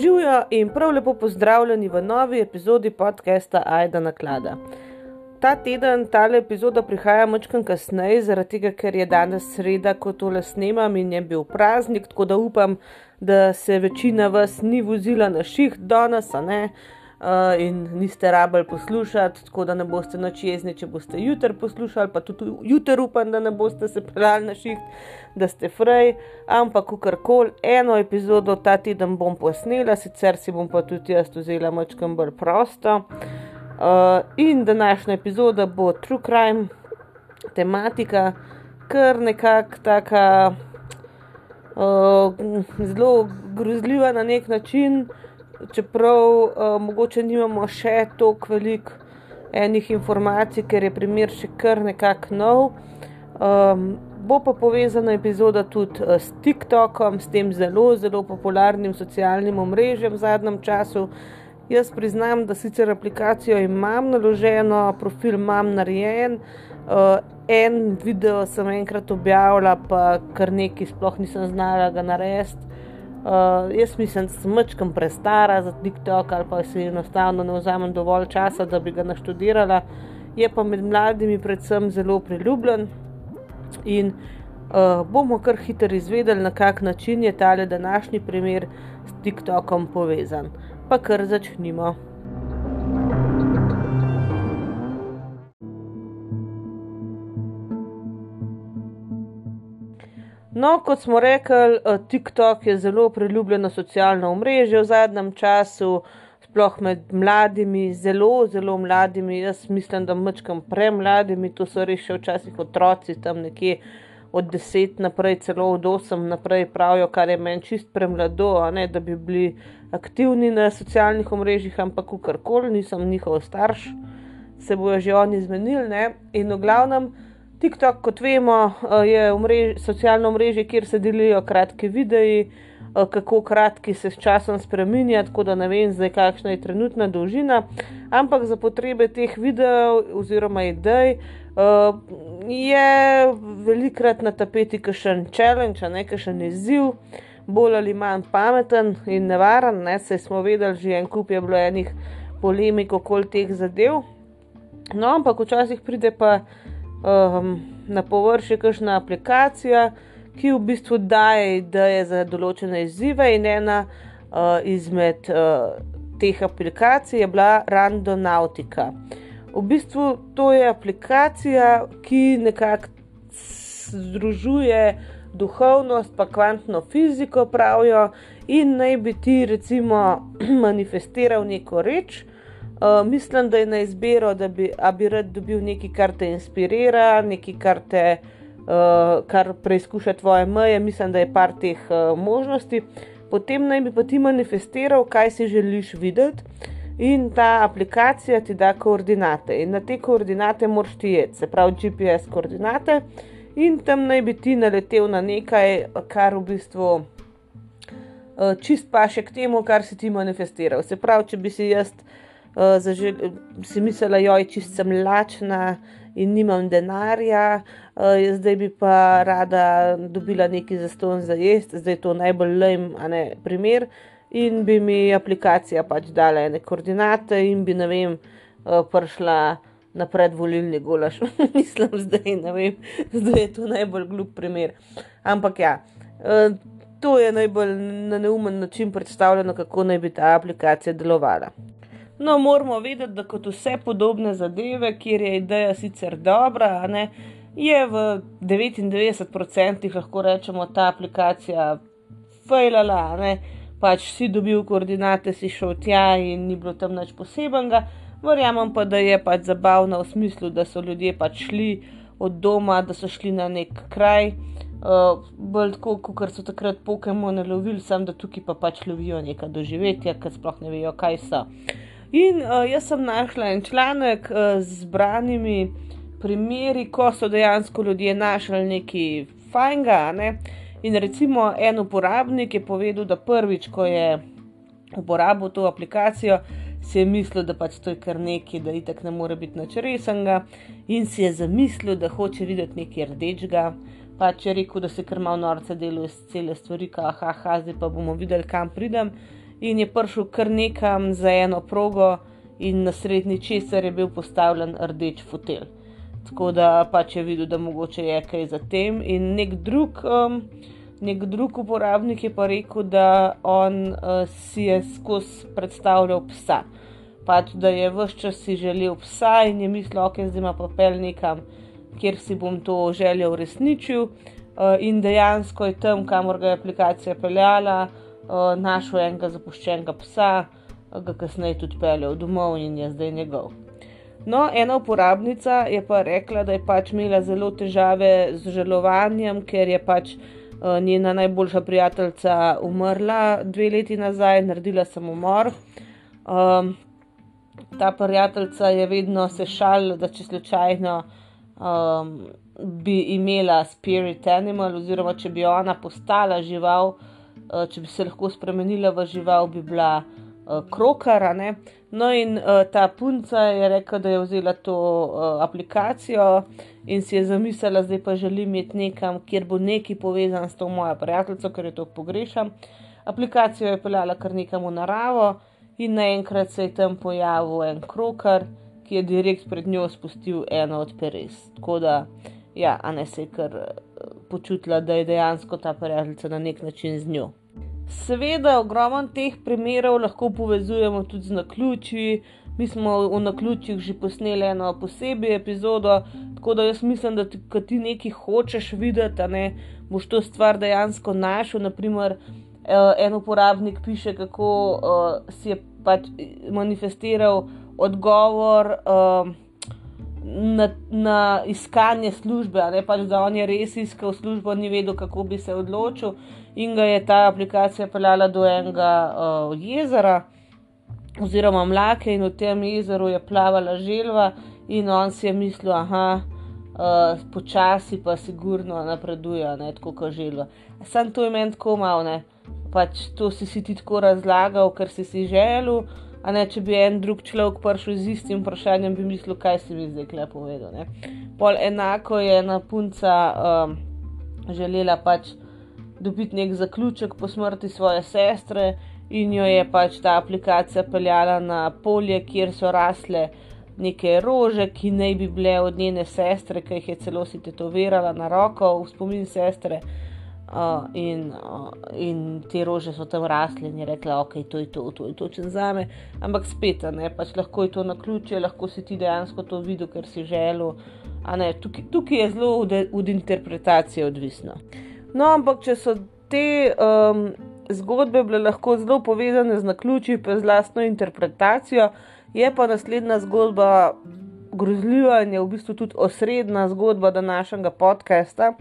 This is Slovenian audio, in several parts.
Živijo in prav lepo pozdravljeni v novi epizodi podcasta Aida Naklada. Ta teden, ta epizoda prihaja močkam kasneje, zaradi tega, ker je danes sreda, ko tole snemam in je bil praznik, tako da upam, da se večina vas ni vozila na ših danes, a ne. Uh, in niste rabili poslušati, tako da ne boste noč jezni, če boste jutri poslušali, pa tudi jutri upam, da ne boste se pelali na šiht, da ste frej. Ampak, kar koli, eno epizodo ta teden bom posnela, sicer si bom pa tudi jaz vzela močkam bolj prosto. Uh, in današnja epizoda bo True Crime tematika, kar nekako taka uh, zelo grozljiva na nek način čeprav uh, mogoče nimamo še toliko velik enih informacij, ker je primer še kar nekako nov. Um, bo pa povezana epizoda tudi uh, s TikTokom, s tem zelo, zelo popularnim socialnim omrežjem v zadnjem času. Jaz priznam, da sicer aplikacijo imam naloženo, profil imam narejen, uh, en video sem enkrat objavila, pa kar nekaj sploh nisem znala ga narediti. Uh, jaz mislim, da sem mačkam prestara za TikTok ali pa si enostavno ne vzamem dovolj časa, da bi ga naštudirala. Je pa med mladimi predvsem zelo priljubljen in uh, bomo kar hitro izvedeli, na kak način je tale današnji primer s TikTokom povezan. Pa kar začnimo. No, kot smo rekli, eh, TikTok je zelo priljubljeno socialno omrežje v zadnjem času, sploh med mladimi, zelo, zelo mladimi. Jaz mislim, da mečkam premladimi, to so res še včasih otroci, tam nekje od 10 naprej, celo od 8 naprej pravijo, kar je meni čist premlado, ne, da bi bili aktivni na socialnih omrežjih, ampak karkoli, nisem njihov starš, se bojo že oni zmenili. In v glavnem. TikTok, kot vemo, eh, je omrež, socialno mrežje, kjer se delijo kratki videi, eh, kako kratki se s časom spremenja, tako da ne vem, zdaj kakšna je trenutna dolžina. Ampak za potrebe teh videov oziroma idej eh, je velikrat na tapeti kakšen challenge, ne izziv, bolj ali manj pameten in nevaren. Ne? Sej smo vedeli, že en kup je bilo enih polemik okoli teh zadev. No, ampak včasih pride pa um, na površje kakšna aplikacija, ki v bistvu daje ideje za določene izzive, in ena uh, izmed uh, teh aplikacij je bila Randonautica. V bistvu to je aplikacija, ki nekako združuje duhovnost, pa kvantno fiziko, pravijo, in naj bi ti, recimo, manifestiral neko reč. Uh, mislim, da je na izbiro, da bi, bi rad dobil nekaj, kar te inspirira, nekaj, kar, te, uh, kar preizkuša tvoje meje. Mislim, da je par teh uh, možnosti. Potem naj bi pa ti manifestiral, kaj si želiš videti, in ta aplikacija ti da koordinate. In na te koordinate moraš ti jeti, se pravi GPS koordinate, in tam naj bi ti naletel na nekaj, kar v bistvu. Čist pa še k temu, kar si ti manifestiral. Se pravi, če bi si jaz uh, uh, zažel, si mislila, je čist sem lačna in nimam denarja, uh, zdaj bi pa rada dobila nekaj za ston za jesti, zdaj je to najbolj lajm, a ne primer. In bi mi aplikacija pač dala ene koordinate, in bi ne vem, uh, prišla na predvolilni golaž. Mislim, zdaj, vem, zdaj je to najbolj glup primer. Ampak ja. To je najbolj na neumen način predstavljeno, kako naj bi ta aplikacija delovala. No, moramo vedeti, da kot vse podobne zadeve, kjer je ideja sicer dobra, ne, je v 99% lahko rečemo ta aplikacija fejlala, ne, pač si dobil koordinate, si šel tja in ni bilo tam nič posebenega. Verjamem pa, da je pač zabavno v smislu, da so ljudje pač šli od doma, da so šli na nek kraj. Uh, bolj tako, kot so takrat Pokémon lovili, sem da tukaj pa pač lovijo neka doživetja, ker sploh ne vejo, kaj so. In uh, jaz sem našla en članek uh, z zbranimi primeri, ko so dejansko ljudje našli nekaj fajnga. Ne? In recimo en uporabnik je povedal, da prvič, ko je uporabil to aplikacijo, si je mislil, da pač to je kar nekaj, da itek ne more biti nič resnega, in si je zamislil, da hoče videti nekaj rdečega. Pač je rekel, da se kar malo norce delo iz cele stvari, kaha, zdaj pa bomo videli, kam pridem in je prišel kar nekam za eno progo, in na srednji česar je bil postavljen rdeč fotelj. Tako da pač je videl, da mogoče je kaj za tem. In nek drug, um, nek drug uporabnik je pa rekel, da on uh, si je skozi predstavljal psa. Pač, da je vse čas si želel psa in je mislil, ok, zdaj ima pa pel nekam, kjer si bom to željo uresničil. Uh, in dejansko je tam, kamor ga je aplikacija peljala, uh, našel enega zapuščenega psa, ga kasneje tudi peljal domov in je zdaj njegov. No, ena uporabnica je pa rekla, da je pač imela zelo težave z žalovanjem, ker je pač uh, njena najboljša prijateljica umrla dve leti nazaj, naredila samomor. Um, ta prijateljica je vedno se šalila, da če slučajno um, bi imela spirit animal, oziroma če bi ona postala žival, uh, če bi se lahko spremenila v žival, bi bila uh, krokara. Ne? No, in uh, ta punca je rekla, da je vzela to aplikacijo in si je zamislila, da pa želi imeti nekam, kjer bo neki povezan s to mojo prijateljico, ker je to pogrešam. Aplikacijo je peljala kar nekam v naravo in naenkrat se je tam pojavil en krokar, ki je direkt pred njo spustil eno od peres. Tako da, ja, a ne se je kar uh, počutila, da je dejansko ta prijateljica na nek način z njo. Seveda, ogromno teh primerov lahko povezujemo tudi z naključji. Mi smo v naključjih že posneli eno posebej epizodo, tako da jaz mislim, da ti, ti nekaj hočeš videti, ne boš to stvar dejansko našel. Naprimer, eh, en uporabnik piše, kako uh, si je pač manifestiral odgovor. Uh, Na, na iskanje službe, ne pač, da on je res iskal službo, ni vedel, kako bi se odločil in ga je ta aplikacija peljala do enega uh, jezera, oziroma mlake, in v tem jezeru je plavala želva, in on si je mislil, da uh, počasi pa sigurno napreduje, ne tako kot želva. Sam to je meni tako malo, ne. Pač to si si ti tako razlagal, ker si si želel. A ne, če bi en drug človek prišel z istim vprašanjem, bi mislil, kaj si mi zdaj lepo povedal. Ne. Pol enako je ena punca um, želela pač dobiti nek zaključek po smrti svoje sestre, in jo je pač ta aplikacija peljala na polje, kjer so rasle neke rože, ki naj bi bile od njene sestre, ki jih je celo si tetovirala na roko, v spomin sestre. Uh, in, uh, in te rože so tam rasle, in je rekla, ok, to je to, to je točen za me. Ampak spet, ne, pač lahko je to na ključe, lahko si ti dejansko to videl, ker si želel. Ne, tukaj, tukaj je zelo od, od interpretacije odvisno. No, ampak če so te um, zgodbe bile lahko zelo povezane z naključji, pa z lastno interpretacijo, je pa naslednja zgodba grozljiva in je v bistvu tudi osrednja zgodba današnjega podcasta.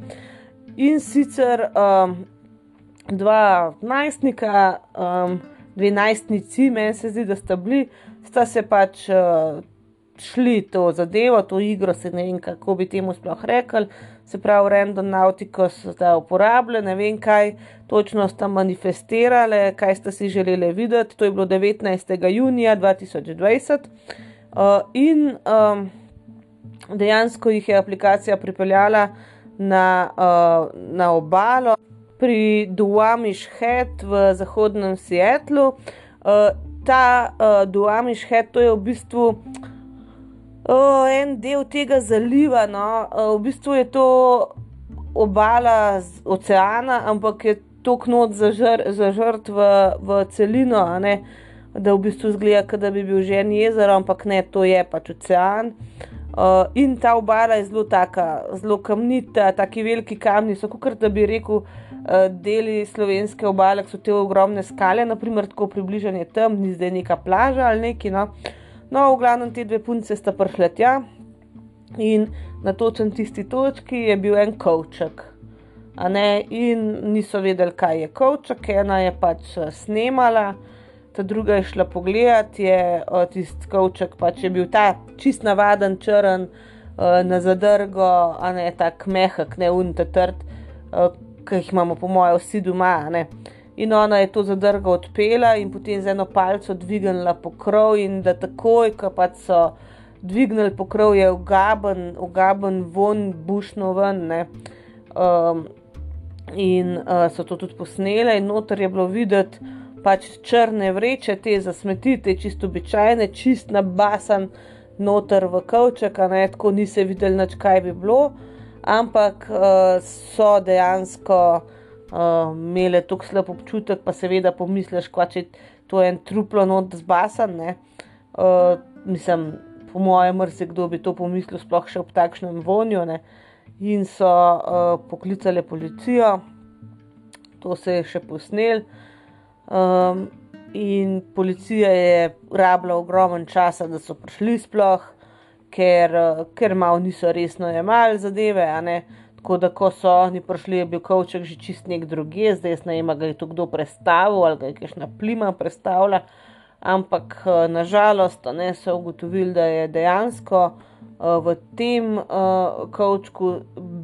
In sicer um, dva najstnika, um, dve najstnici, meni se zdi, da sta bili, sta se pač. Uh, šli to zadevo, to igro, se ne vem, kako bi temu sploh rekli, se pravi, random nautiko so zdaj uporabljali, ne vem, kaj točno sta manifestirali, kaj sta si želeli videti. To je bilo 19. junija 2020 uh, in um, dejansko jih je aplikacija pripeljala na, uh, na obalo pri Duamish Head v zahodnem Seattlu. Uh, ta uh, Duamish Head, je v bistvu oh, en del tega zaliva. No. V bistvu je to obala oceana, ampak je to knot zažrt v, v celino, da v bistvu zgleda, da bi bil že en jezero, ampak ne, to je pač ocean. Uh, in ta obala je zelo taka, zelo kamnita, taki veliki kamni so, kot da bi rekel, uh, deli slovenske obale, so te ogromne skale, naprimer, tako približanje tam, ni zdaj neka plaža ali neki. No. Uh, No, v glavnem te dve punce sta prišle tja in na točen tisti točki je bil en kavček. In niso vedeli, kaj je kavček, ena je pač eh, snemala, ta druga je šla pogledat, je tisti kavček pač je bil ta čist navaden črn na zadrgo, a ne tak mehak, ne unta trd, eh, ki jih imamo po mojem vsi doma. In ona je to zadrgo odpela in potem z eno palco dvignila pokrov, in da takoj, ko pa so dvignili pokrov, je ugaben, ugaben von, bušno ven. Um, in uh, so to tudi posnele, in noter je bilo videti pač črne vreče, te za smeti, te čisto običajne, čist nabasan noter v kavček, ne tako ni se videl, nič kaj bi bilo, ampak uh, so dejansko uh, imele tako slab občutek, pa seveda pomisliš, kva če to je en truplo not zbasan, ne. Uh, mislim, po mojem, mrzikdo bi to pomislil, sploh še ob takšnem vonju, ne. In so uh, poklicali policijo, to se je še posnel. Um, in policija je rabila ogromen čas, da so prišli sploh, ker, ker malo niso resno jemali zadeve. Tako da, ko so oni prišli, je bil kavček že čist nek druge, zdaj ne vem, ga je to kdo predstavil ali ga je kakšna plima predstavlja. Ampak nažalost ne, so ugotovili, da je dejansko uh, v tem uh, kavčku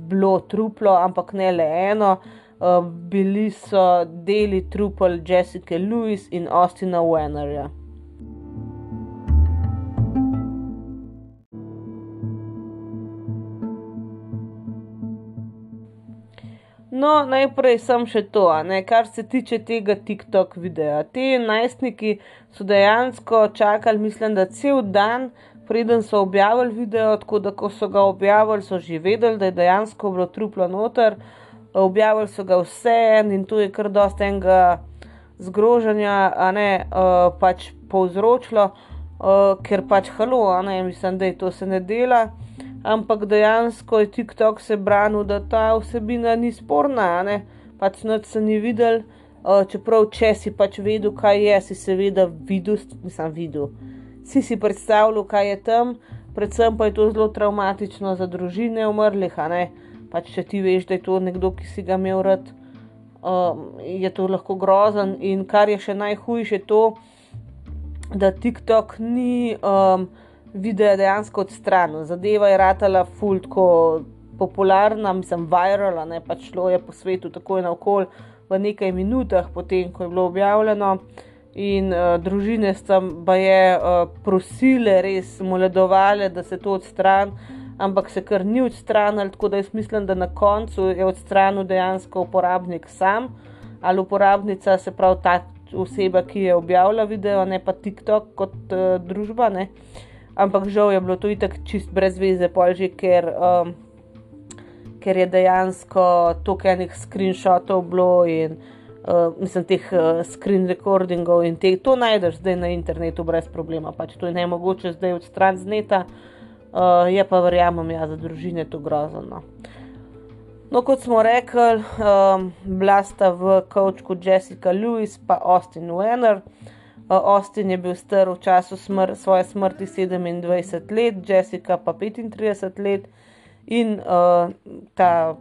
bilo truplo, ampak ne le eno. Uh, bili so deli trupel Jessica Lewis in Austina Wennerja. No, najprej sem še to, ne, kar se tiče tega TikTok videa. Ti najstniki so dejansko čakali, mislim, da cel dan, preden so objavili video, tako da ko so ga objavili, so že vedeli, da je dejansko bilo truplo noter objavili so ga vse in to je kar dosta enega zgrožanja, a ne uh, pač povzročilo, uh, ker pač halo, ne mislim, da je to se ne dela. Ampak dejansko je TikTok se branil, da ta vsebina ni sporna, ne pač noč se ni videl. Uh, čeprav, če si pač vedel, kaj je, si seveda videl, nisem videl. Si si predstavljal, kaj je tam, predvsem pa je to zelo traumatično za družine umrlih, a ne. Uh, pač če ti veš, da je to nekdo, ki si ga imel rad, um, je to lahko grozen. In kar je še najhujše, je to, da TikTok ni um, video dejansko odstranil. Zadeva je ratala fultko popularna, mislim, virala, ne pač šlo je po svetu takoj na okolje v nekaj minutah, potem ko je bilo objavljeno. In uh, družine so pa je uh, prosile, res moledovale, da se to odstrani ampak se kar ni odstranil, tako da jaz mislim, da na koncu je odstranil dejansko uporabnik sam ali uporabnica, se pravi ta oseba, ki je objavila video, ne pa TikTok kot uh, družba. Ne. Ampak žal je bilo to itak čist brez veze, polži, ker, um, ker je dejansko toliko enih screenshotov bilo in uh, mislim, teh uh, screen recordingov in te, to najdeš zdaj na internetu brez problema, pač to je ne mogoče zdaj odstraniti z neta. Uh, je pa verjamem, ja, za družine to grozno. No, kot smo rekli, um, bila sta v kavčku Jessica Lewis in Austin Wenner. Uh, Austin je bil star v času smr svoje smrti 27 let, Jessica pa 35 let. In uh, ta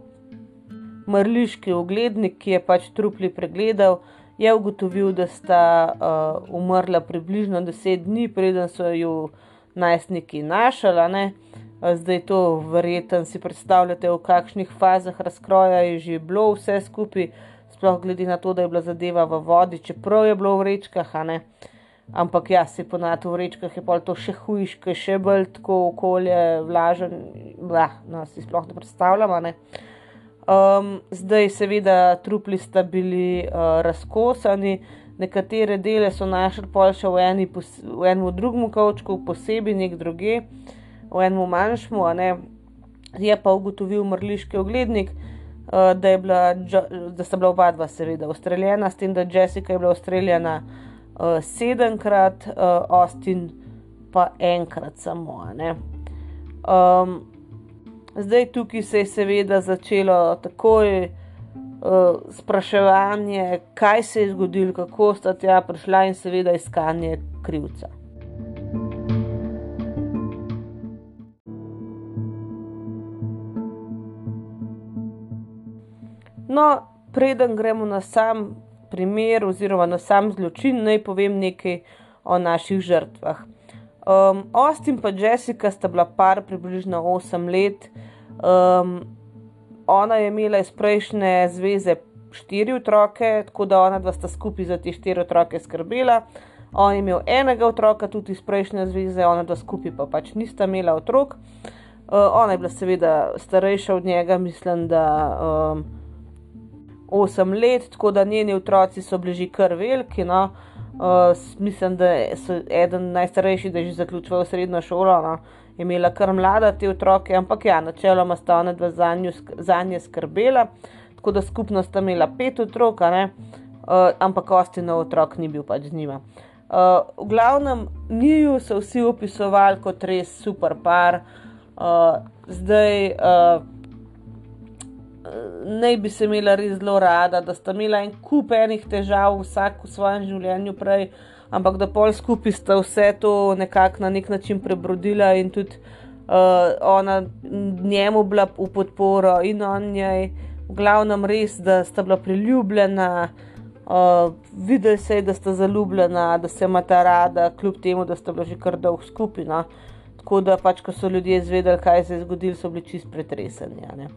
mrliški oglednik, ki je pač trupli pregledal, je ugotovil, da sta uh, umrla približno 10 dni, preden so jo najstniki našali. Zdaj to verjetno si predstavljate, v kakšnih fazah razkroja je že bilo vse skupaj, sploh glede na to, da je bila zadeva v vodi, čeprav je bilo v vrečkah. Ampak ja, se ponad v vrečkah je pa to še hujš, ker še bolj tako okolje vlažen, blah, no, si sploh ne predstavljamo. Ne? Um, zdaj, seveda, trupli sta bili uh, razkosani, nekatere dele so našli pol še v, eni, v enem drugem kavčku, posebej nek druge, v enem manjšmu, je pa ugotovil mrliški oglednik, uh, da, bila, da sta bila oba dva, seveda, ustreljena, s tem, da Jessica je bila ustreljena uh, sedemkrat, uh, Austin pa enkrat samo. Um, zdaj tukaj se je seveda začelo takoj spraševanje, kaj se je zgodilo, kako sta tja prišla in seveda iskanje krivca. No, preden gremo na sam primer oziroma na sam zločin, naj povem nekaj o naših žrtvah. Um, Austin in Jessica sta bila par približno 8 let. Um, ona je imela iz prejšnje zveze štiri otroke, tako da ona dva sta skupaj za te štiri otroke skrbela. On je imel enega otroka tudi iz prejšnje zveze, ona dva skupaj pa pač nista imela otrok. Uh, ona je bila seveda starejša od njega, mislim, da um, 8 let, tako da njeni otroci so bili že kar veliki. No. Uh, mislim, da je eden najstarejših, da je že zaključil srednjo šolo, no. Imela kar mlada te otroke, ampak ja, načeloma sta ona dva za nje skrbela, tako da skupno sta imela pet otrok, uh, ampak Ostinov otrok ni bil pač z njima. Uh, v glavnem, njiju so vsi opisovali kot res super par, uh, zdaj. Uh, naj bi se imela res zelo rada, da sta imela en kup enih težav, vsak v svojem življenju prej, ampak da pol skupaj sta vse to nekako na nek način prebrodila in tudi uh, ona njemu bila v podporo in on njej, v glavnem res, da sta bila priljubljena. Uh, videli se je, da sta zaljubljena, da se ima ta rada, kljub temu, da sta bila že kar dolgo skupaj. No. Tako da, pač, ko so ljudje izvedeli, kaj se je zgodilo, so bili čist pretreseni. Ja,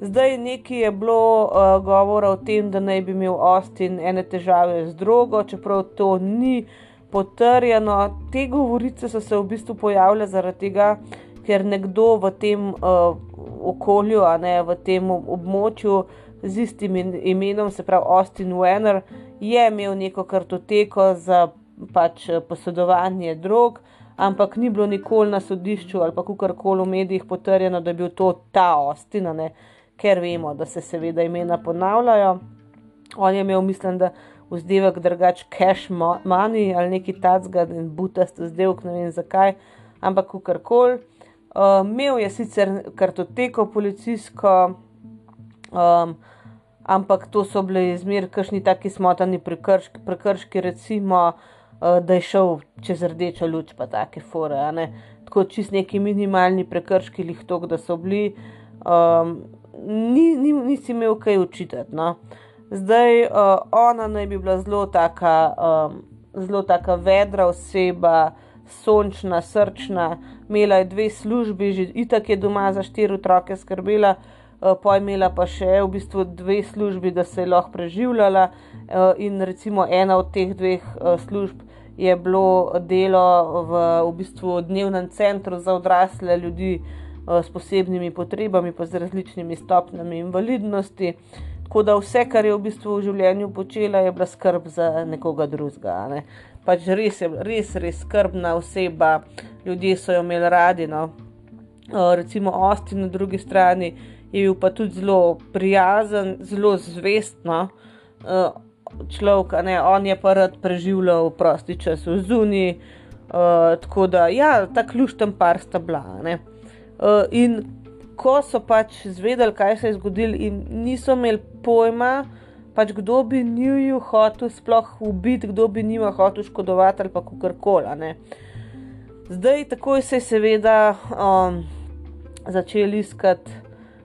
Zdaj nekaj je bilo uh, govora o tem, da naj bi imel Austin ene težave z drogo, čeprav to ni potrjeno. Te govorice so se v bistvu pojavile zaradi tega, ker nekdo v tem uh, okolju, a ne v tem območju z istim imenom, se pravi Austin Wenner, je imel neko kartoteko za pač posedovanje drog. Ampak ni bilo nikoli na sodišču ali pa kakorkoli v medijih potrjeno, da je bil to ta Austin, ker vemo, da se seveda imena ponavljajo. On je imel, mislim, da vzdevek drugač cash money ali neki tacga in butast vzdevek, ne vem zakaj, ampak kakorkoli. Uh, imel je sicer kartoteko policijsko, um, ampak to so bili izmer, kakšni taki smotani prekrški, prekrški recimo, uh, da je šel čez rdečo luč, pa take fore. Tako čist neki minimalni prekrški, lih tok, da so bili. Um, ni, ni, nisi imel kaj učitati. No. Zdaj, uh, ona naj bi bila zelo taka, um, zelo taka vedra oseba, sončna, srčna, imela je dve službi, že itak je doma za štiri otroke skrbela, uh, pa je imela pa še v bistvu dve službi, da se je lahko preživljala. Uh, in recimo ena od teh dveh uh, služb je bilo delo v, v bistvu dnevnem centru za odrasle ljudi. Eh, s posebnimi potrebami, pa z različnimi stopnjami invalidnosti. Tako da vse, kar je v bistvu v življenju počela, je bila skrb za nekoga drugega. Ne. Pač res je res, res skrbna oseba, ljudje so jo imeli radi. No. Eh, recimo Osti na drugi strani je bil pa tudi zelo prijazen, zelo zvestno. Eh, človek, ne, on je pa rad preživljal prosti čas v zuniji, uh, tako da, ja, ta ključten par sta bila. Uh, Uh, in ko so pač zvedeli, kaj se je zgodilo, in niso imeli pojma, pač kdo bi njiju hotel sploh ubiti, kdo bi njima hotel škodovati ali pa kakorkoli. Zdaj, takoj se je seveda um, začeli iskati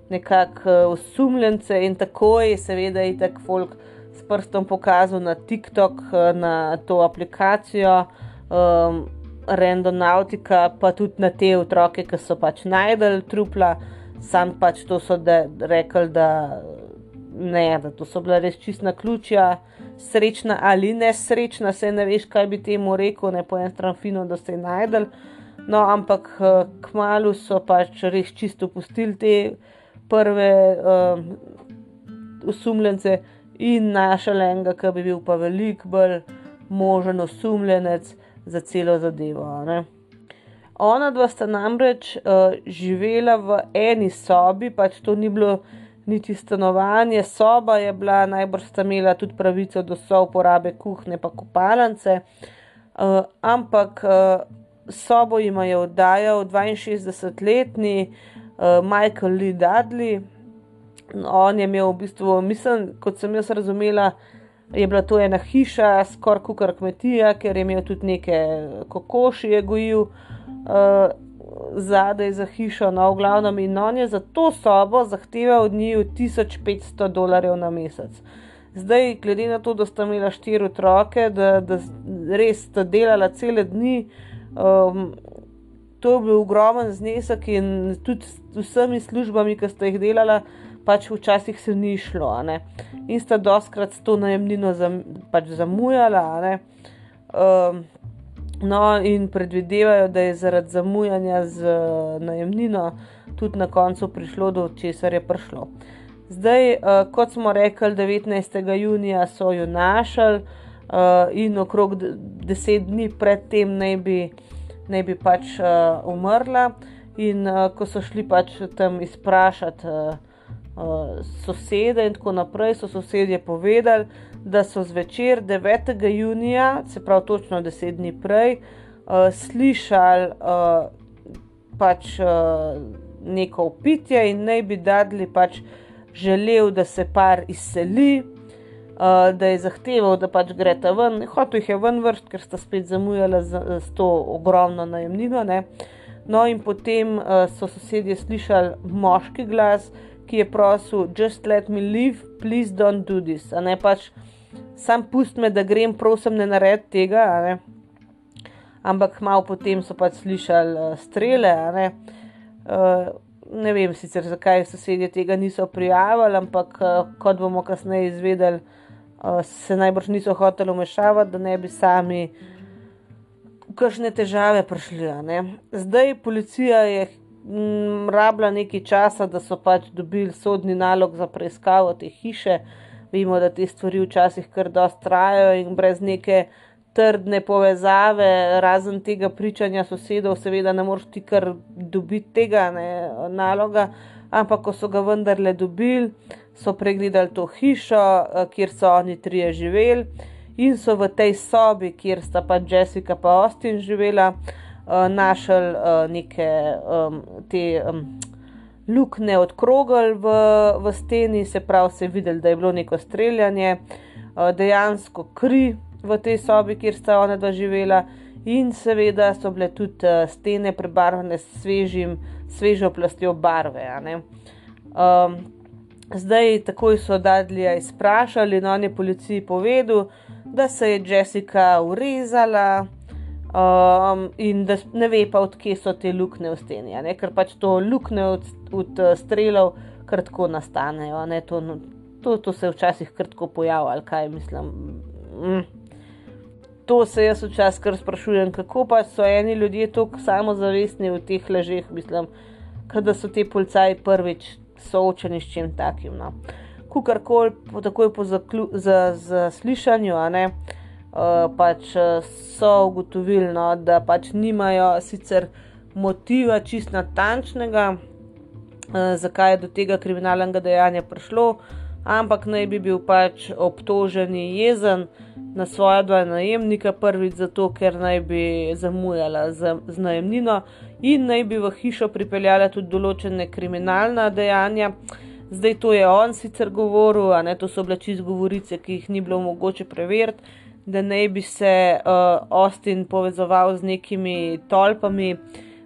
nekakšne uh, osumljence, in takoj je seveda i tak folk s prstom pokazal na TikTok, uh, na to aplikacijo. Um, randonautika, pa tudi na te otroke, ki so pač najdel trupla, sam pač to so rekli, da ne, da to so bila res čistna ključja, srečna ali nesrečna, se ne veš, kaj bi temu rekel, ne po en stran fino, da se je najdel. No, ampak eh, kmalo so pač res čisto pustili te prve um, osumljence in našel enega, ki bi bil pa veliko bolj možen osumljenec za celo zadevo. Ne. Ona dva sta namreč uh, živela v eni sobi, pač to ni bilo niti stanovanje, soba je bila, najbrž sta imela tudi pravico do so uporabe kuhne, pa kopalance. Uh, ampak uh, sobo jim je oddajal 62-letni uh, Michael Lee Dudley. On je imel v bistvu, mislim, kot sem jaz razumela, je bila to ena hiša, skoraj kot kmetija, ker je imel tudi neke kokoši, je gojil uh, zadaj za hišo, no, v glavnem in on je za to sobo zahteval od njih 1500 dolarjev na mesec. Zdaj, glede na to, da sta imela štiri otroke, da, da res sta delala cele dni, um, to je bil ogromen znesek in tudi z vsemi službami, ki sta jih delala pač včasih se ni šlo, in sta doskrat to najemnino zam, pač zamujala. Um, no, in predvidevajo, da je zaradi zamujanja z najemnino tudi na koncu prišlo do česar je prišlo. Zdaj, uh, kot smo rekli, 19. junija so jo našli uh, in okrog deset dni predtem naj bi, naj bi pač uh, umrla. In uh, ko so šli pač tam izprašati uh, uh, sosede in tako naprej, so sosedje povedali, da so zvečer 9. junija, se pravi točno deset dni prej, uh, slišali uh, pač uh, neko upitje in naj bi dadli pač želel, da se par izseli. Uh, da je zahteval, da pač gre ta ven, hotel jih je ven vrst, ker sta spet zamujala z, z to ogromno najemnino. Ne? No, in potem uh, so sosedje slišali moški glas, ki je prosil: Just let me live, please don't do this. Ne pač, sam pust me, da grem, prosim, ne nared tega. Ampak malo potem so pač slišali uh, strele. Ne? Uh, ne vem sicer, zakaj sosedje tega niso prijavili, ampak uh, kot bomo kasneje izvedeli, uh, se najbrž niso hoteli umešavati, da ne bi sami kakšne težave prišli. Zdaj policija je mm, rabila nekaj časa, da so pač dobili sodni nalog za preiskavo te hiše. Vemo, da te stvari včasih kar dosta trajajo in brez neke trdne povezave, razen tega pričanja sosedov, seveda ne moreš ti kar dobiti tega ne, naloga. Ampak, ko so ga vendarle dobili, so pregledali to hišo, eh, kjer so oni trije živeli in so v tej sobi, kjer sta pa Jessica in Austin živela, uh, našli uh, neke um, te um, luknje od krogel v, v steni, se pravi, se je videl, da je bilo neko streljanje, uh, dejansko kri v tej sobi, kjer sta ona dva živela. In seveda so bile tudi uh, stene prebarvane s svežim, svežo plastjo barve. Um, zdaj, takoj so Dadlija izprašali, no, on je policiji povedal, da se je Jessica urezala um, in da ne ve pa, odkje so te luknje v steni, ne? ker pač to luknje od, od uh, strelov kratko nastanejo. To, no, to, to se včasih kratko pojavlja, kaj mislim. Mm. To se jaz včasih kar sprašujem, kako pa so eni ljudje tako samozavestni v teh ležeh, mislim, da so ti policaji prvič soočeni s čim takim. No kukorkoli, takoj po zaslišanju, uh, pač eh, so ugotovili, no, da pač nimajo sicer motiva čist natančnega, uh, zakaj je do tega kriminalnega dejanja prišlo, ampak naj bi bil pač obtoženi jezen na svoja dva najemnika, prvič zato, ker naj bi zamujala z, z najemnino in naj bi v hišo pripeljala tudi določene kriminalna dejanja. Zdaj to je on sicer govoril, a ne to so bile čist govorice, ki jih ni bilo mogoče preveriti, da ne bi se uh, Austin povezoval z nekimi tolpami.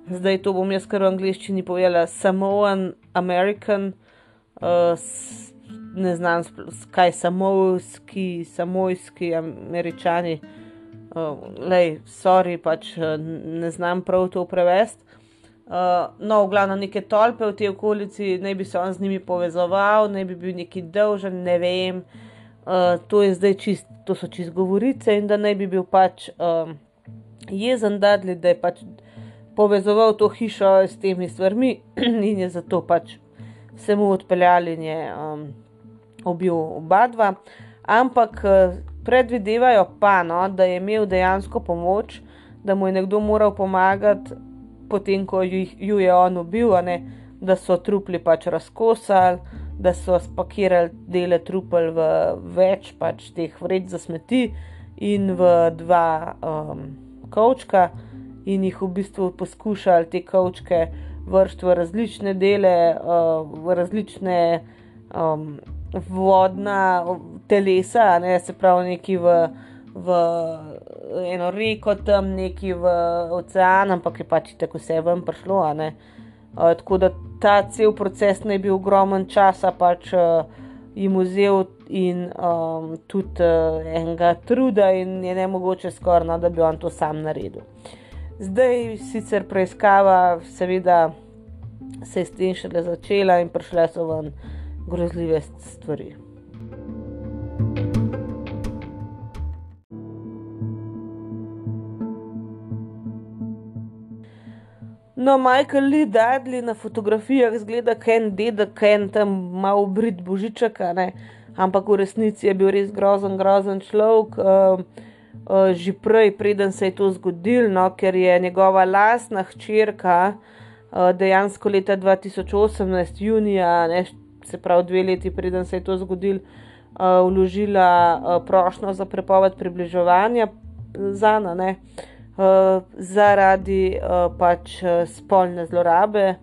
Zdaj to bom jaz kar v angliščini povedala, Samoan American, uh, ne znam, kaj samovski, samojski američani. Uh, lej, sorry, pač ne znam prav to prevesti. Uh, no, v glavnem neke tolpe v tej okolici, naj bi se on z njimi povezoval, naj bi bil neki dolžen, ne vem. Uh, to, čist, to so čist govorice in da naj bi bil pač um, jezen dadli, da je pač povezoval to hišo s temi stvarmi in je zato pač se mu odpeljali in je um, ubil oba dva. Ampak predvidevajo pa, no, da je imel dejansko pomoč, da mu je nekdo moral pomagati potem ko jih, ju je on ubil, ne, da so trupli pač razkosali, da so spakirali dele trupel v več pač teh vreč za smeti in v dva um, kavčka, in jih v bistvu poskušali te kavčke vršiti v različne dele, uh, v različne um, vodna telesa, ne, se pravi neki v v eno reko, tam neki v ocean, ampak je pač tako vse ven prišlo. Uh, tako da ta cel proces naj bi ogromen časa pač uh, jim vzel in um, tudi uh, enega truda, in je ne mogoče skoraj, no, da bi on to sam naredil. Zdaj sicer preiskava, seveda, se je s tem šele začela in prišle so ven grozljive stvari. No, Michael Lee Dudley na fotografijah zgleda, da je en dedek, en tam malo brit božiček, ampak v resnici je bil res grozen, grozen človek. Uh, uh, že prej, preden se je to zgodilo, no, ker je njegova lastna hčerka uh, dejansko leta 2018, junija, ne, se pravi dve leti, preden se je to zgodilo, uh, vložila uh, prošnjo za prepoved približevanja za nane. Uh, uh, zaradi uh, pač uh, spolne zlorabe.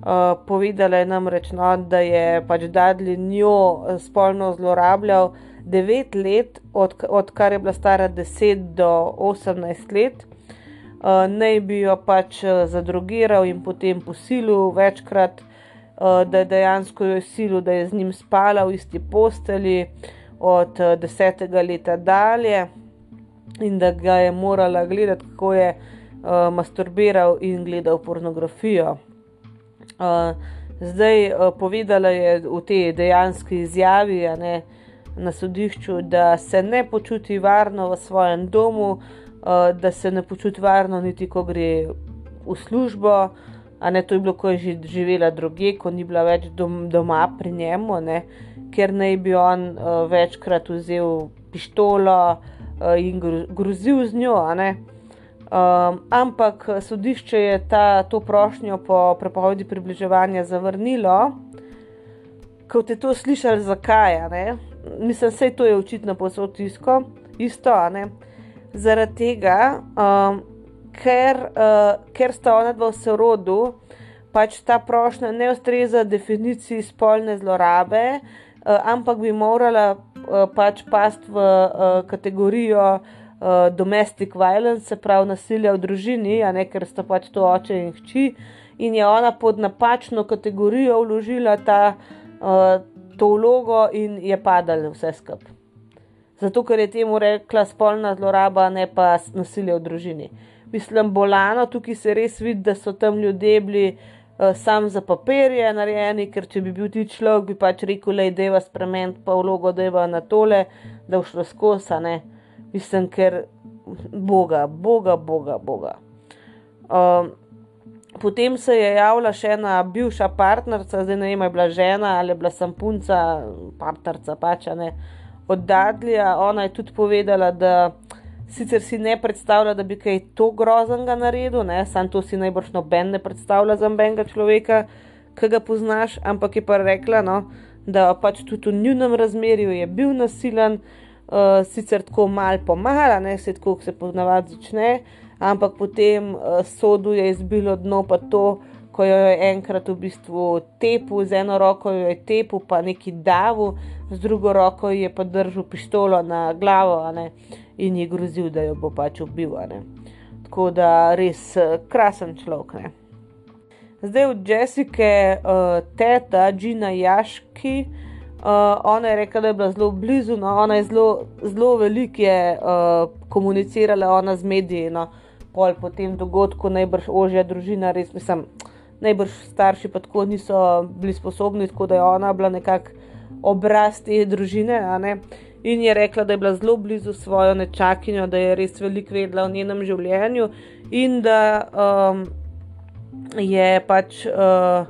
Uh, povedala je namreč, no, da je pač Dudley njo spolno zlorabljal 9 let, od, odkar je bila stara 10 do 18 let. Uh, naj bi jo pač zadrogiral in potem posilil večkrat, uh, da je dejansko jo silil, da je z njim spala v isti posteli od uh, 10. leta dalje in da ga je morala gledati, kako je uh, masturbiral in gledal pornografijo. Uh, zdaj uh, povedala je v tej dejanski izjavi ne, na sodišču, da se ne počuti varno v svojem domu, uh, da se ne počuti varno, niti ko gre v službo. A ne to je bilo, ko je že živela druge, ko ni bila več dom, doma pri njemu, ne, ker naj bi on uh, večkrat vzel pištolo, uh, in grozil z njo. Um, ampak sodišče je ta, to prošnjo po prepovedi približevanja zavrnilo. Kot je to slišali, zakaj? Mislim, da je to očitno posod tisko, isto. Zaradi tega, um, ker, uh, ker sta ona dva v sorodu, pač ta prošnja ne ustreza definiciji spolne zlorabe, uh, ampak bi morala Eh, pač past v uh, kategorijo uh, domestic violence, se pravi nasilja v družini, a ne ker sta pač to oče in hči, in je ona pod napačno kategorijo vložila ta, uh, to vlogo in je padala vse skupaj. Zato, ker je temu rekla spolna zloraba, ne pa nasilje v družini. Mislim, bolano, tukaj se res vidi, da so tam ljudje bili sam za papirje narejeni, ker če bi bil ti človek, bi pač rekel, da je deva spremeniti pa vlogo, da je na tole, da je šlo skozi, ne. Mislim, ker Boga, Boga, Boga, Boga. Um, potem se je javila še ena bivša partnerica, zdaj ne vem, je bila žena ali je bila sem punca, partnerica pač ne. Od Dadlija, ona je tudi povedala, da sicer si ne predstavlja, da bi kaj to groznega naredil, ne? sam to si najbrž noben ne predstavlja za nobenega človeka, ki ga poznaš, ampak je pa rekla, no, da pač tudi v njunem razmerju je bil nasilen, uh, sicer tako mal po mala, ne se tako, kot se ponavadi začne, ampak potem uh, sodu je izbilo dno pa to, ko jo je enkrat v bistvu tepu, z eno roko jo je tepu, pa neki davu, z drugo roko je pa držal pištolo na glavo, ne? In ji grozil, da jo bo pač ubil. Tako da res eh, krasen človek. Ne? Zdaj od Jessica, uh, teta Džina Jaški, uh, ona je rekla, da je bila zelo blizu, no, ona je zelo, zelo veliko uh, komunicirala ona z mediji. No, pol po tem dogodku, najbrž ožja družina, res mislim, najbrž starši pa tako niso bili sposobni, tako da je ona bila nekako obraz te družine. In je rekla, da je bila zelo blizu svojo nečakinjo, da je res veliko vedela o njenem življenju in da um, je pač uh,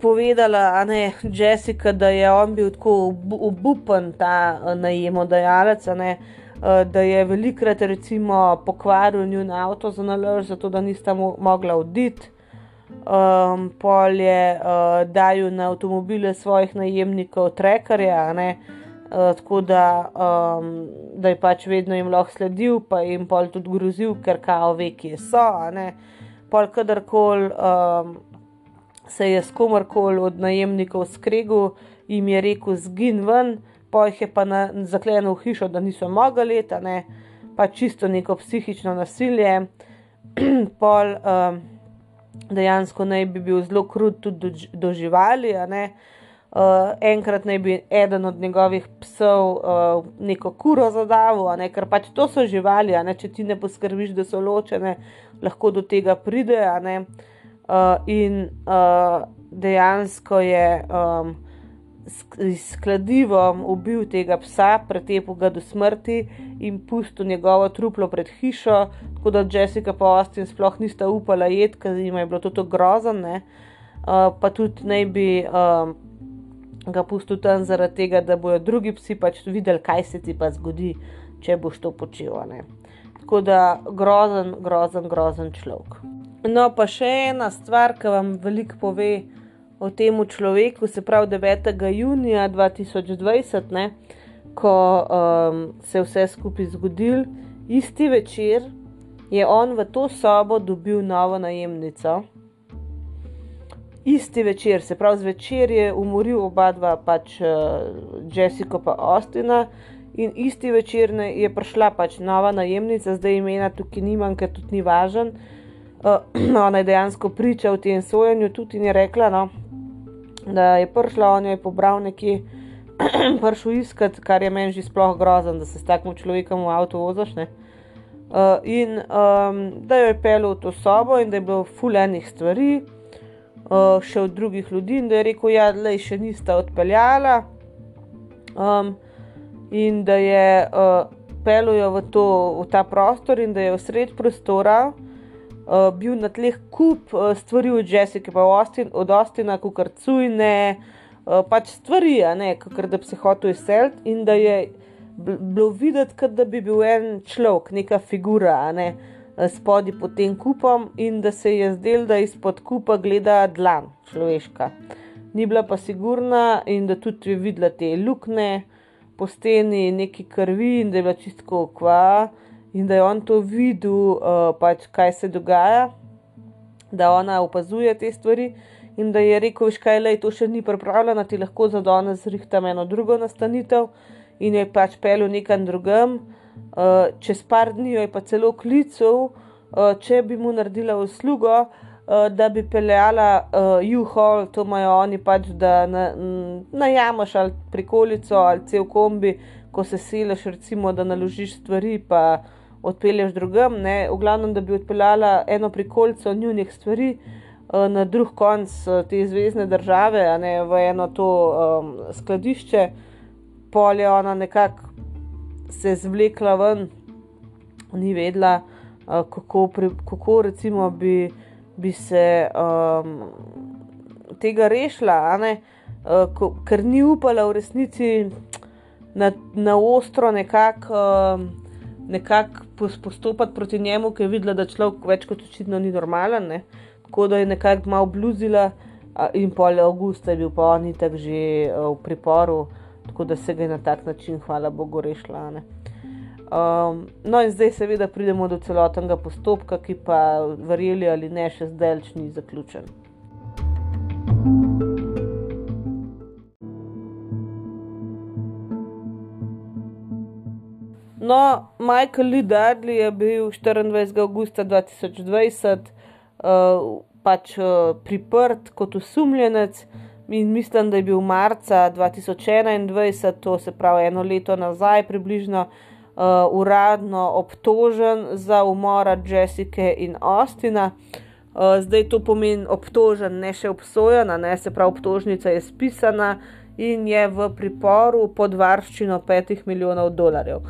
povedala, ne Jessica, da je on bil tako obupen, ta uh, najemodajalec, uh, da je velikrat recimo pokvaril njun avto za nalož, zato da nista mo mogla oditi um, polje uh, dajo na avtomobile svojih najemnikov, trekarja, uh, tako da, um, da je pač vedno jim lahko sledil, pa jim pol tudi grozil, ker kao ve, kje so. Pol kadarkoli um, se je s komorkoli od najemnikov skregal, jim je rekel: zgin ven, pa jih je pa na, zaklenil v hišo, da niso mogli leta, ne? pa čisto neko psihično nasilje. pol, um, dejansko naj bi bil zelo krut tudi do, do živali. Uh, enkrat naj bi eden od njegovih psov uh, neko kuro zadavil, ne? ker pač to so živali, če ti ne poskrbiš, da so ločene, lahko do tega pride. Uh, in uh, dejansko je um, s kladivom ubil tega psa, pretepil ga do smrti in pustil njegovo truplo pred hišo, tako da Jessica pa Austin sploh nista upala jed, ker jim je bilo to grozno. Uh, pa tudi naj bi uh, ga pustil tam zaradi tega, da bojo drugi psi pač videli, kaj se ti pa zgodi, če boš to počel. Tako da grozen, grozen, grozen človek. No, pa še ena stvar, ki vam veliko pove o tem človeku, se pravi 9. junija 2020, ne, ko um, se je vse skupaj zgodil, isti večer je on v to sobo dobil novo najemnico. Isti večer, se pravi, zvečer je umoril oba dva, pač uh, Jessico pa Ostina. In isti večer je prišla pač nova najemnica, zdaj imena tukaj nimam, ker tudi ni važen. Uh, ona je dejansko priča v tem sojenju, tudi ni rekla, no, da je prišla, on je pobral nekje, prišel iskat, kar je meni že sploh grozen, da se s takim človekom v avtu voziš. Uh, in um, da jo je pel v to sobo, in da je bilo fulejnih stvari, uh, še od drugih ljudi, in da je rekel, da ja, še nista odpeljala. Um, in da je uh, pel jo v, v ta prostor, in da je v sred prostora uh, bil na tleh kup uh, stvari od Jessica, pa Austin, od kot kar cujne, uh, pač stvari, kot da bi se hotel izseliti in da je bilo videti, da bi bil en človek, neka figura, ne, spodaj pod tem kupom in da se je zdel, da izpod kupa gleda dlan človeška. Ni bila pa sigurna in da tudi je videla te lukne po steni, neki krvi in da je bila čisto kva in da je on to videl, uh, pač, kaj se dogaja, da ona opazuje te stvari. In da je rekel, škaj le, to še ni pripravljeno, ti lahko za danes zrihtam eno drugo nastanitev, in je pač pel v nekem drugem. Uh, čez par dni jo je pa celo klical, uh, če bi mu naredila uslugo, uh, da bi peljala uh, U-Haul, to imajo oni pač, da najamaš na ali prikolico ali cel kombi, ko se siliš, recimo, da naložiš stvari. Pa, odpelješ drugam, ne, v glavnem, da bi odpeljala eno prikolico njunih stvari uh, na drug konc uh, te zvezdne države, ne, v eno to um, skladišče, polje ona nekako se zvlekla ven, ni vedela, uh, kako, pri, kako recimo bi, bi se um, tega rešila, uh, ko, ker ni upala v resnici na, na ostro nekako. Um, nekako postopati proti njemu, ker je videla, da človek več kot očitno ni normalen. Ne? Tako da je nekako malo bluzila, in pol avgusta je bil pa on itak že v priporu, tako da se ga je na tak način, hvala Bogu, rešila. Um, no, in zdaj seveda pridemo do celotnega postopka, ki pa, verjeli ali ne, še zdaj ni zaključen. No, Michael Lee Dudley je bil 24. augusta 2020 uh, pač, uh, priprt kot osumljenec in mislim, da je bil marca 2021, to se pravi eno leto nazaj, približno uh, uradno obtožen za umora Jessica in Austina. Uh, zdaj to pomeni obtožen, ne še obsojen, ne se pravi, obtožnica je spisana in je v priporu pod varščino 5 milijonov dolarjev.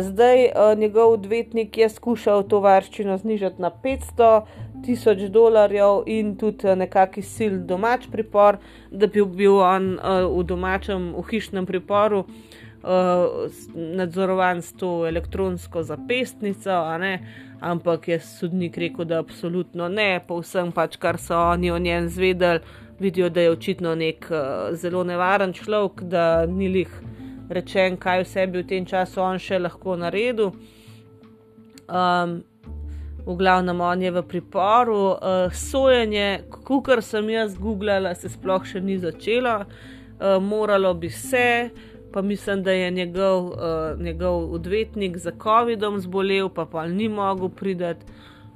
Zdaj njegov odvetnik je skušal to varščino znižati na 500 tisoč dolarjev in tudi nekakšen sil domač pripor, da bi bil on v domačem, v hišnem priporu nadzorovan s to elektronsko zapestnico, ampak je sodnik rekel, da absolutno ne, pa vsem pač, kar so oni o njem zvedeli, vidijo, da je očitno nek zelo nevaren človek, da ni lih rečen, kaj vse bi v tem času on še lahko naredil. Um, v glavnem, on je v priporu, uh, sojenje, kar sem jaz googlala, se sploh še ni začelo, uh, moralo bi se. Pa mislim, da je njegov, uh, njegov odvetnik za COVID-om zbolel, pa pa ni mogel priti.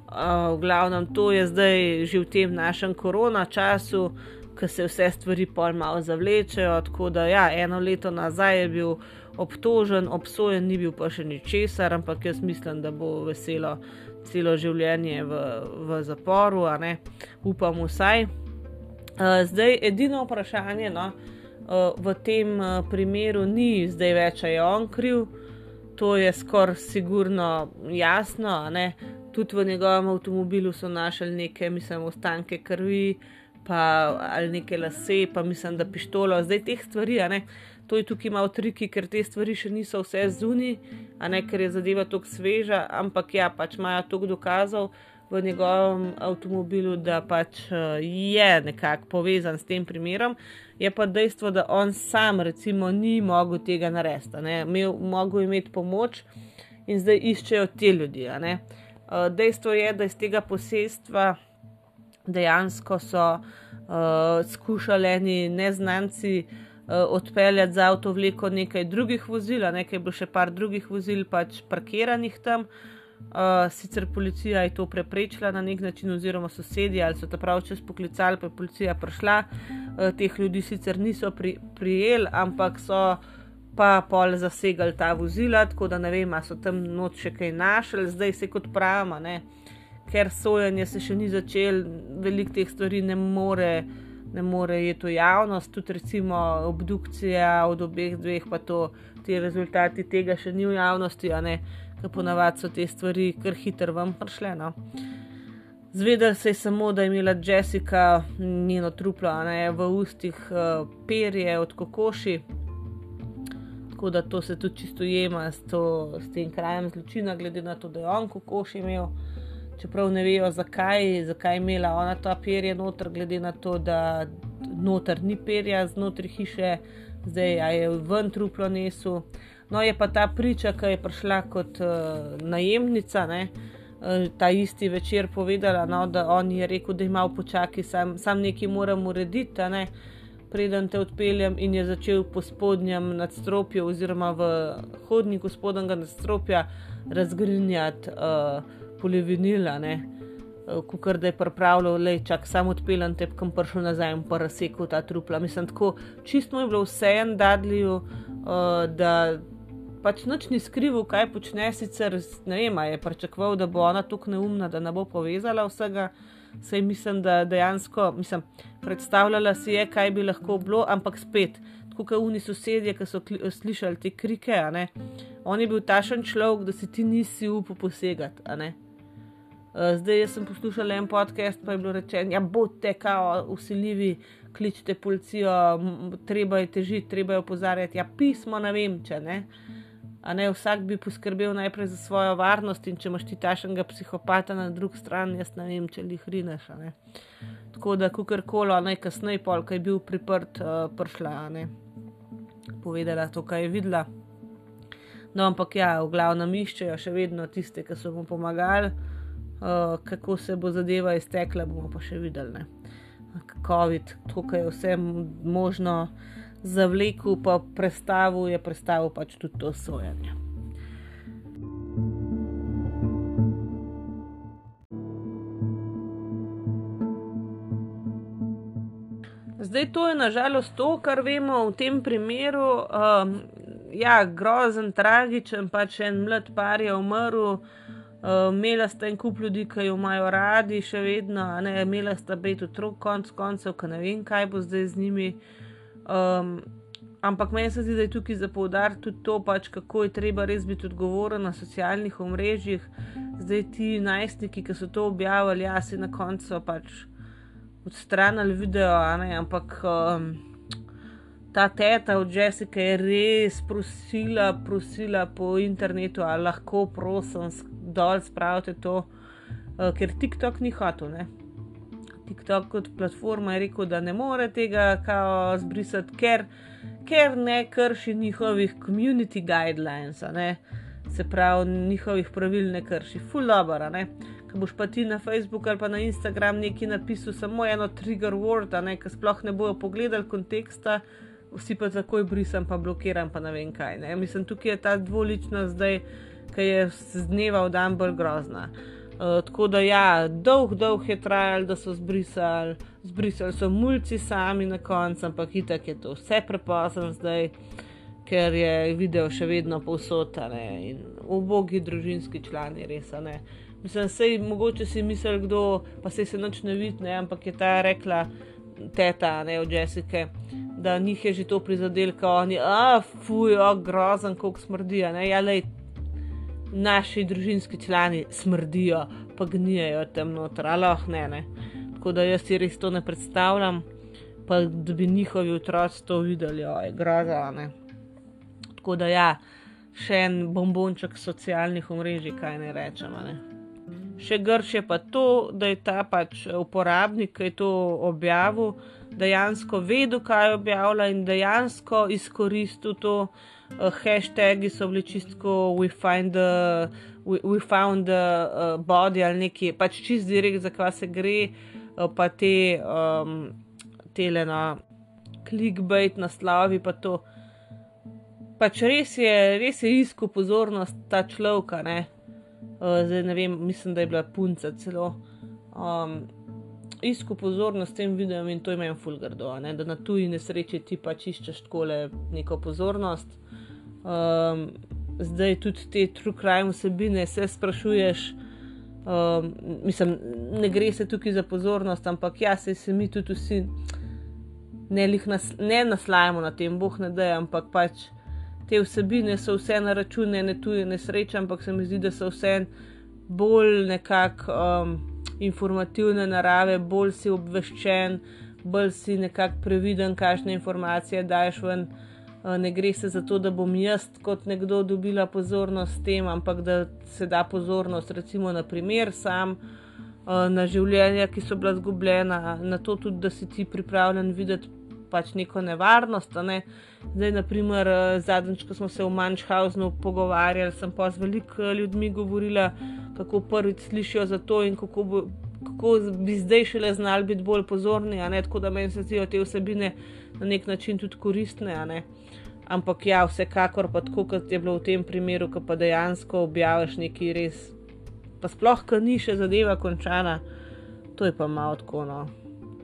Uh, v glavnem, to je zdaj že v tem našem korona času, ki se vse stvari pol malo zavlečejo. Tako da, ja, eno leto nazaj je bil obtožen, obsojen, ni bil pa še ničesar, ampak jaz mislim, da bo veselo celo življenje v, v zaporu, upam vsaj. Uh, zdaj, edino vprašanje, no, uh, v tem uh, primeru ni zdaj več, a je on kriv, to je skoraj sigurno jasno. Tudi v njegovem avtomobilu so našli neke, mislim, ostanke krvi, pa ali neke lase, pa mislim, da pištolo, zdaj teh stvari, ne. To je tukaj malo triki, ker te stvari še niso vse zunaj, a ne ker je zadeva tako sveža, ampak ja, pač imajo toliko dokazov v njegovem avtomobilu, da pač je nekako povezan s tem primerom je pa dejstvo, da on sam, recimo, ni mogel tega narediti, imel mogel imeti pomoč in zdaj iščejo te ljudi. Uh, dejstvo je, da iz tega posestva dejansko so uh, skušali neki neznanci uh, odpeljati z avto vleko nekaj drugih vozil, nekaj je bilo še par drugih vozil, pač parkiranih tam. Uh, sicer policija je to preprečila na nek način, oziroma sosedje ali so ta prav čas poklicali, pa je policija prišla. Uh, teh ljudi sicer niso pri, prijeli, ampak so pa pol zasegali ta vozila, tako da ne vem, ali so tam noč še kaj našli, zdaj se kot pravima, ne? Ker sojenje se še ni začel, veliko teh stvari ne more. Ne more je to javnost, tudi recimo obdukcija od obeh dveh, pa to, ti rezultati tega še ni v javnosti, a ne. Uh, ker ponavadi so te stvari kar hitro vam prišle. No. Zvedel se je samo, da je imela Jessica njeno truplo ne, v ustih uh, perje od kokoši, tako da to se tudi čisto jema s, to, s tem krajem zločina, glede na to, da je on kokoši imel. Čeprav ne vejo, zakaj, zakaj je imela ona ta perje noter, glede na to, da noter ni perja znotraj hiše, zdaj je ven truplo nesu. No, je pa ta priča, ki je prišla kot uh, najemnica, ne, uh, ta isti večer povedala, no, da on je rekel, da ima v počaki, sam, sam nekaj moram urediti, ne, preden te odpeljem, in je začel po spodnjem nadstropju, oziroma v hodniku spodnjega nadstropja, razgrinjati uh, polivinila. Kukor da je pripravljal, da je čak samo odpeljen, te pa prišel nazaj in pa razsekal ta trupla. Mislim, tako čisto je bilo vse en dadlju, uh, da pač noč ni skrival, kaj počne, sicer ne vem, je pričakoval, da bo ona tako neumna, da ne bo povezala vsega. Sej mislim, da dejansko mislim, predstavljala si je, kaj bi lahko bilo, ampak spet, tako kot oni sosedje, ki so slišali te krike, on je bil tašen človek, da si ti nisi upal posegati. Zdaj sem poslušal en podcast, pa je bilo rečeno, ja, bote kao usiljivi, kličite policijo, treba je težiti, treba je opozarjati. Ja, pismo ne vem, če ne. A ne vsak bi poskrbel najprej za svojo varnost, in če imaš ti tašnega psihopata na drugi strani, jaz ne vem, če jih rineš. Tako da, kar koli, najkasneje, pol, ki je bil priprt, uh, prišla, ne, povedala to, kar je videla. No, ampak ja, v glavnem iščejo še vedno tiste, ki so mu pomagali, uh, kako se bo zadeva iztekla, bomo pa še videli. COVID, tukaj je vse možno zavlekel, pa predstavil je predstavil pač tudi to sojenje. Zdaj, to je nažalost to, kar vemo v tem primeru. Um, ja, grozen, tragičen, pač en mlad par je umrl, uh, imela sta en kup ljudi, ki jo imajo radi, še vedno, ne, imela sta pet otrok, konc koncev, ki ne vem, kaj bo zdaj z njimi. Um, ampak meni se zdi, da je tukaj za poudariti tudi to, pač, kako je treba res biti odgovoren na socialnih omrežjih. Zdaj ti najstniki, ki so to objavili, ja, si na koncu pač odstranili video, ne, ampak um, ta teta od Jessica je res prosila, prosila po internetu, ali lahko prosim, dol spravite to, uh, ker TikTok ni hotel. TikTok kot platforma je rekel, da ne more tega zbrisati, ker, ker ne krši njihovih community guidelines, se pravi, njihovih pravil ne krši. Fulabara, ki boš pa ti na Facebook ali pa na Instagram nekaj napisal, samo eno trigger word, ki sploh ne bojo pogledali konteksta. Vsi pa takoj brisam, pa blokiram, pa ne vem kaj. Ne? Mislim, tukaj je ta dvoličnost zdaj, ki je z dneva v dan bolj grozna. Uh, tako da, ja, dolg, dolg je trajal, da so zbrisali, zbrisali so mulci sami na koncu, ampak itak je to vse prepozno zdaj, ker je video še vedno povsotane in ubogi družinski člani, res ne. Mislim, sej, mogoče si misli, kdo pa se je noč ne vidi, ampak je ta rekla, teta, ne od Jessica, da njih je že to prizadel, ko oni, a fuj, a grozen, koliko smrdijo. Ja, lej, naši družinski člani smrdijo, pa gnijajo tam noter, aloh ne, ne. Tako da jaz si res to ne predstavljam, pa da bi njihovi otroci to videli, oj, grozane. Tako da ja, še en bombonček socialnih omrežij, kaj ne rečemo. Ne. Še grš je pa to, da je ta pač uporabnik, ki je to objavil, dejansko vedel, kaj objavlja in dejansko izkoristil to. Uh, hashtagi so bili čistko, we find the, we, we found the uh, body ali nekaj, pač čist direkt, za kva se gre, uh, pa te um, tele na clickbait naslovi, pa to. Pač res je, res je isko pozornost ta človeka, ne. Uh, zdaj ne vem, mislim, da je bila punca celo. Um, isko pozornost tem videom in to imam fulgardo, da na tuji nesreči ti pa čiščeš takole neko pozornost. Um, zdaj tudi te true crime vsebine se sprašuješ. Um, mislim, ne gre se tukaj za pozornost, ampak ja, se, se mi tudi vsi ne, nas, ne naslajamo na tem, boh ne da, ampak pač te vsebine so vse na račune, ne tuje nesreče, ampak se mi zdi, da so vse bolj nekako. Um, informativne narave, bolj si obveščen, bolj si nekako previden, kakšne informacije daješ ven. Eh, ne gre se za to, da bom jaz kot nekdo dobila pozornost s tem, ampak da se da pozornost, recimo, na primer, sam, eh, na življenja, ki so bila zgubljena, na to tudi, da si ti pripravljen videti pač neko nevarnost. Ne? Zdaj, naprimer, eh, zadnjič, ko smo se v Manchhausnu pogovarjali, sem pa z veliko ljudmi govorila, kako prvič slišijo za to in kako, bo, kako bi zdaj šele znali biti bolj pozorni. Tako da meni se zdijo te vsebine na nek način tudi koristne. Ampak ja, vsekakor pa tako, kot je bilo v tem primeru, ko pa dejansko objaviš nekaj res, pa sploh, ki ni še zadeva končana, to je pa malo tako, no,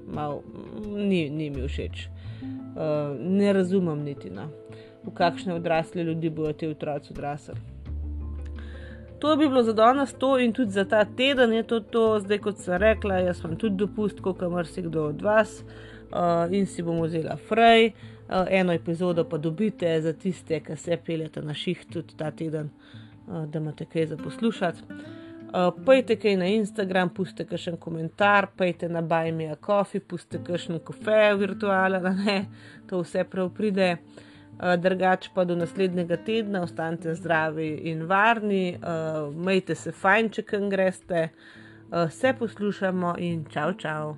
malo, ni, ni mi všeč. Uh, ne razumem niti, no, v kakšne odrasle ljudi bodo ti otroci odrasli to bi bilo za danes to in tudi za ta teden je to, to. zdaj kot sem rekla, jaz sem tudi dopust, kot marsikdo od vas uh, in si bom vzela fraj. Uh, eno epizodo pa dobite za tiste, ki se peljete na ših tudi ta teden, uh, da imate kaj za poslušati. Uh, pejte kaj na Instagram, pustite kakšen komentar, pejte na Bajmija Coffee, pustite kakšen kofe virtualen, ne, to vse prav pride. Eh, drugače pa do naslednjega tedna, ostanite zdravi in varni, uh, majte se fajn, če kam greste, uh, vse poslušamo in čau, čau.